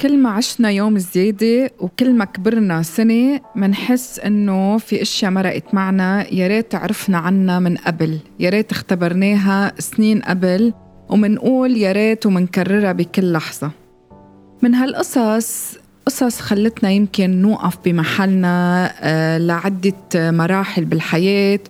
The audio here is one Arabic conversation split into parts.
كل ما عشنا يوم زيادة وكل ما كبرنا سنة منحس إنه في أشياء مرقت معنا. يا ريت عرفنا عنها من قبل يا ريت اختبرناها سنين قبل ومنقول يا ريت ومنكررها بكل لحظة. من هالقصص قصص خلتنا يمكن نوقف بمحلنا آه، لعدة مراحل بالحياة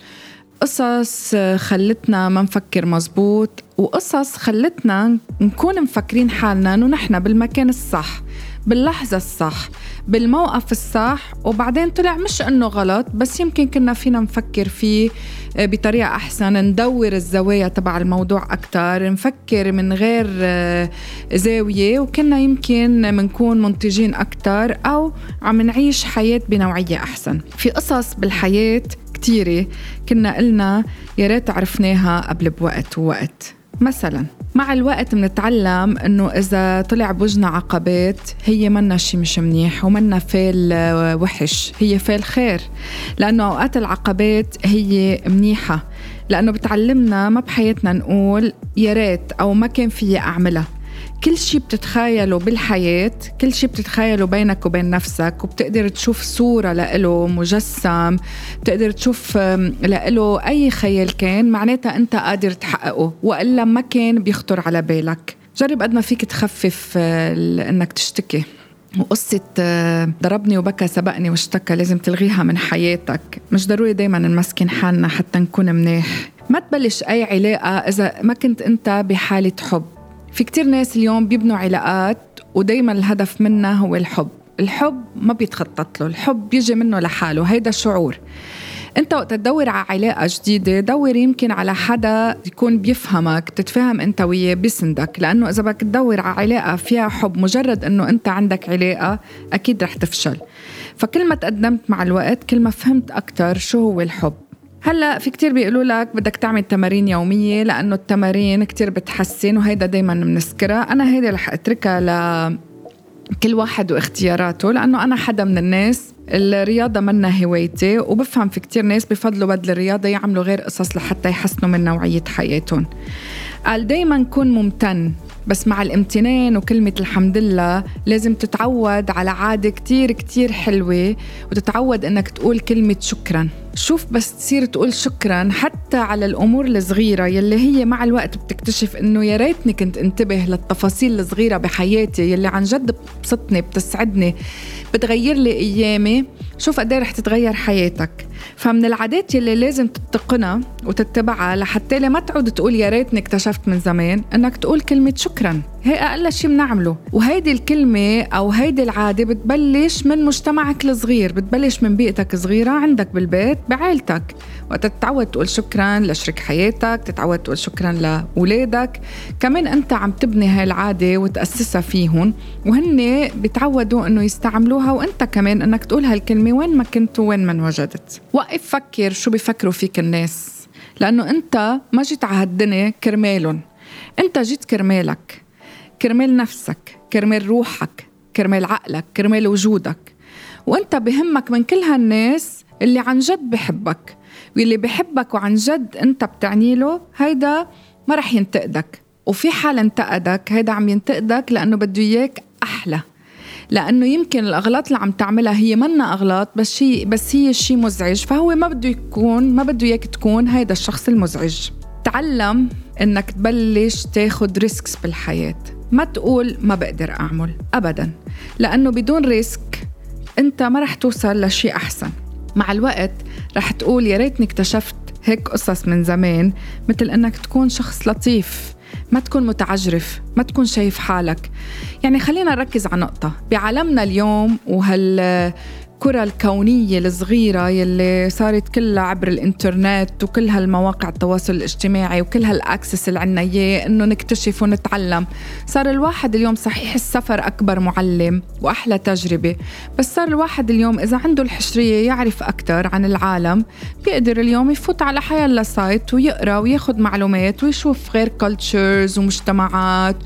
قصص خلتنا ما نفكر مزبوط وقصص خلتنا نكون مفكرين حالنا إنه نحن بالمكان الصح باللحظة الصح بالموقف الصح. وبعدين طلع مش إنه غلط بس يمكن كنا فينا نفكر فيه بطريقة أحسن ندور الزوايا تبع الموضوع أكتر نفكر من غير آه، زاوية. وكنا يمكن منكون منتجين أكتر أو عم نعيش حياة بنوعية أحسن. في قصص بالحياة كتيرة كنا قلنا يا ريت عرفناها قبل بوقت ووقت. مثلا مع الوقت بنتعلم إنه إذا طلع بوجنا عقبات هي منا شي مش منيح ومنا فال وحش. هي فال خير. لأنه أوقات العقبات هي منيحة. لأنه بتعلمنا ما بحياتنا نقول يا ريت أو ما كان فيي أعملها. كل شيء بتتخيله بالحياة كل شيء بتتخيله بينك وبين نفسك وبتقدر تشوف صورة لإله مجسم بتقدر تشوف لإله أي خيال كان معناتها أنت قادر تحققه وإلا ما كان بيخطر على بالك. جرب قد ما فيك تخفف آه، إنك تشتكي. وقصة آه، ضربني وبكى سبقني واشتكى لازم تلغيها من حياتك. مش ضروري دايما نمسكن حالنا حتى نكون منيح. ما تبلش أي علاقة إذا ما كنت أنت بحالة حب. في كتير ناس اليوم بيبنوا علاقات ودايما الهدف منها هو الحب. الحب ما بيتخطط له الحب بيجي منه لحاله هيدا شعور انت وقت تدور على علاقة جديدة دور يمكن على حدا يكون بيفهمك بتتفاهم انت وياه بيسندك لأنه إذا بدك تدور على علاقة فيها حب مجرد إنه انت عندك علاقة أكيد رح تفشل. فكل ما تقدمت مع الوقت كل ما فهمت أكثر شو هو الحب. هلا في كتير بيقولوا لك بدك تعمل تمارين يومية لأنه التمارين كتير بتحسن وهيدا دايما بنذكرها أنا هيدي رح أتركها ل كل واحد واختياراته لأنه أنا حدا من الناس الرياضة منا هوايتي وبفهم في كتير ناس بفضلوا بدل الرياضة يعملوا غير قصص لحتى يحسنوا من نوعية حياتهم. قال دايما كون ممتن. بس مع الامتنان وكلمة الحمد لله لازم تتعود على عادة كتير كتير حلوة وتتعود إنك تقول كلمة شكرا. شوف بس تصير تقول شكرا حتى على الأمور الصغيرة يلي هي مع الوقت بتكتشف إنه يا ريتني كنت انتبه للتفاصيل الصغيرة بحياتي يلي عن جد بتبسطني بتسعدني. بتغير لي أيامي شوف قد إيه رح تتغير حياتك. فمن العادات يلي لازم تتقنها وتتبعها لحتى ما تعود تقول يا ريتني اكتشفت من زمان إنك تقول كلمة شكرا. هي أقل شيء بنعمله وهيدي الكلمة أو هيدي العادة بتبلش من مجتمعك الصغير بتبلش من بيئتك صغيره عندك بالبيت بعائلتك. وقت تتعود تقول شكرا لشريك حياتك تتعود تقول شكرا لأولادك كمان أنت عم تبني هاي العادة وتأسسها فيهم وهن بيتعودوا إنه يستعملوها وأنت كمان إنك تقول هالكلمة وين ما كنت وين ما انوجدت. وقف فكر شو بيفكروا فيك الناس. لأنه أنت ما جيت على هالدنيا كرمالهم أنت جيت كرمالك. كرمال نفسك كرمال روحك كرمال عقلك كرمال وجودك. وأنت بهمك من كل هالناس اللي عن جد بحبك. واللي بحبك وعن جد أنت بتعني له هيدا ما رح ينتقدك. وفي حال انتقدك هيدا عم ينتقدك لأنه بده إياك أحلى. لأنه يمكن الأغلاط اللي عم تعملها هي منا أغلاط بس هي بس هي شيء مزعج. فهو ما بده يكون ما بده إياك تكون هيدا الشخص المزعج. تعلم إنك تبلش تاخد ريسكس بالحياة. ما تقول ما بقدر أعمل ابدا. لأنه بدون risk أنت ما رح توصل لشيء أحسن. مع الوقت رح تقول يا ريتني اكتشفت هيك قصص من زمان مثل إنك تكون شخص لطيف ما تكون متعجرف ما تكون شايف حالك. يعني خلينا نركز على نقطة. بعالمنا اليوم وهال الكرة الكونية الصغيرة يلي صارت كلها عبر الإنترنت وكل هالمواقع التواصل الاجتماعي وكل هال access اللي عنا إياه إنه نكتشف ونتعلم. صار الواحد اليوم صحيح السفر أكبر معلم وأحلى تجربة. بس صار الواحد اليوم إذا عنده الحشرية يعرف أكثر عن العالم بيقدر اليوم يفوت على حيالله site ويقرأ وياخذ معلومات ويشوف غير cultures ومجتمعات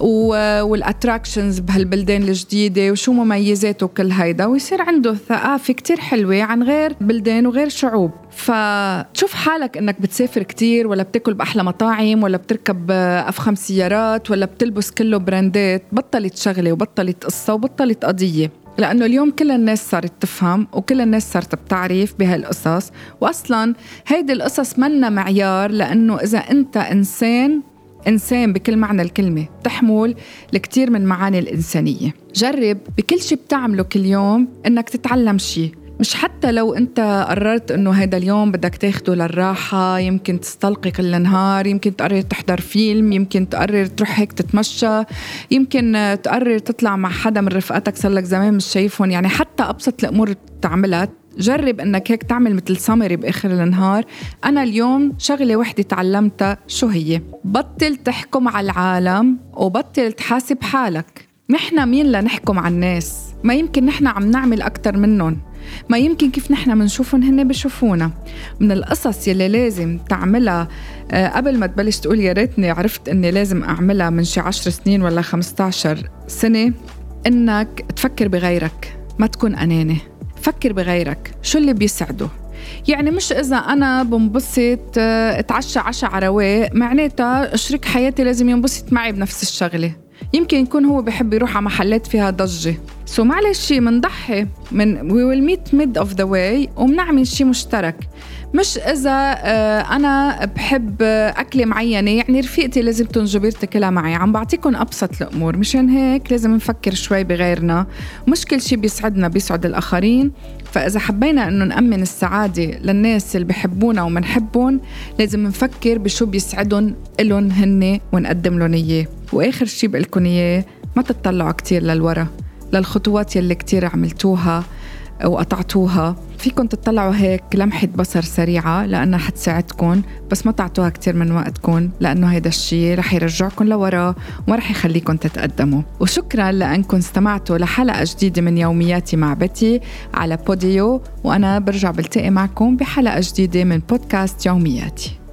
وال attractions بهالبلدان الجديدة وشو مميزاته وكل هيدا. ويصير عنده ثقافة كتير حلوة عن غير بلدان وغير شعوب. فتشوف حالك إنك بتسافر كتير ولا بتاكل بأحلى مطاعم ولا بتركب أفخم سيارات ولا بتلبس كله براندات. بطلت شغلة وبطلت قصة وبطلت قضية. لأنه اليوم كل الناس صارت تفهم وكل الناس صارت بتعرف بهالقصص. وأصلا هيدي القصص منا معيار لأنه إذا أنت إنسان إنسان بكل معنى الكلمة تحمل الكثير من معاني الإنسانية. جرب بكل شيء بتعمله كل يوم إنك تتعلم شيء مش حتى لو أنت قررت إنه هذا اليوم بدك تاخده للراحة يمكن تستلقي كل النهار يمكن تقرر تحضر فيلم يمكن تقرر تروح هيك تتمشى يمكن تقرر تطلع مع حدا من رفقاتك صار لك زمان مش شايفهم. يعني حتى أبسط الأمور تعملها جرب إنك هيك تعمل مثل سمري بآخر النهار. أنا اليوم شغلة وحدة تعلمتها. شو هي؟ بطل تحكم على العالم وبطل تحاسب حالك. نحن مين لنحكم على الناس؟ ما يمكن نحن عم نعمل أكتر منهم. ما يمكن كيف نحن بنشوفهم هن بشوفونا. من القصص يلي لازم تعملها آه، قبل ما تبلش تقول يا ريتني عرفت إني لازم أعملها من شي عشر سنين ولا 15 سنة إنك تفكر بغيرك ما تكون اناني فكر بغيرك. شو اللي بيسعده يعني مش إذا أنا بنبسط آه، أتعشى عشاء على رواق معناتها شريك حياتي لازم ينبسط معي بنفس الشغلة. يمكن يكون هو بحب يروح على محلات فيها ضجة. so معلش منضحي من we will meet mid of the way وبنعمل شيء مشترك. مش إذا آه، أنا بحب أكلة معينة يعني رفيقتي لازم تنجبر تاكلها معي. عم بعطيكم أبسط الأمور. مشان هيك لازم نفكر شوي بغيرنا. مش كل شيء بيسعدنا بيسعد الآخرين. فإذا حبينا إنه نأمن السعادة للناس اللي بحبونا ومنحبهم لازم نفكر بشو بيسعدهم الهم هن ونقدم لهم إياه. وآخر شيء بقول إياه ما تطلعوا كتير للورا للخطوات يلي كتير عملتوها. وقطعتوها فيكم تطلعوا هيك لمحة بصر سريعة لأنها حتساعدكم بس ما تعطوها كتير من وقتكم لأنه هيدا الشيء رح يرجعكم لورا وما رح يخليكم تتقدموا. وشكرا لأنكم استمعتوا لحلقة جديدة من يومياتي مع بتي على بوديو وأنا برجع بلتقي معكم بحلقة جديدة من بودكاست يومياتي.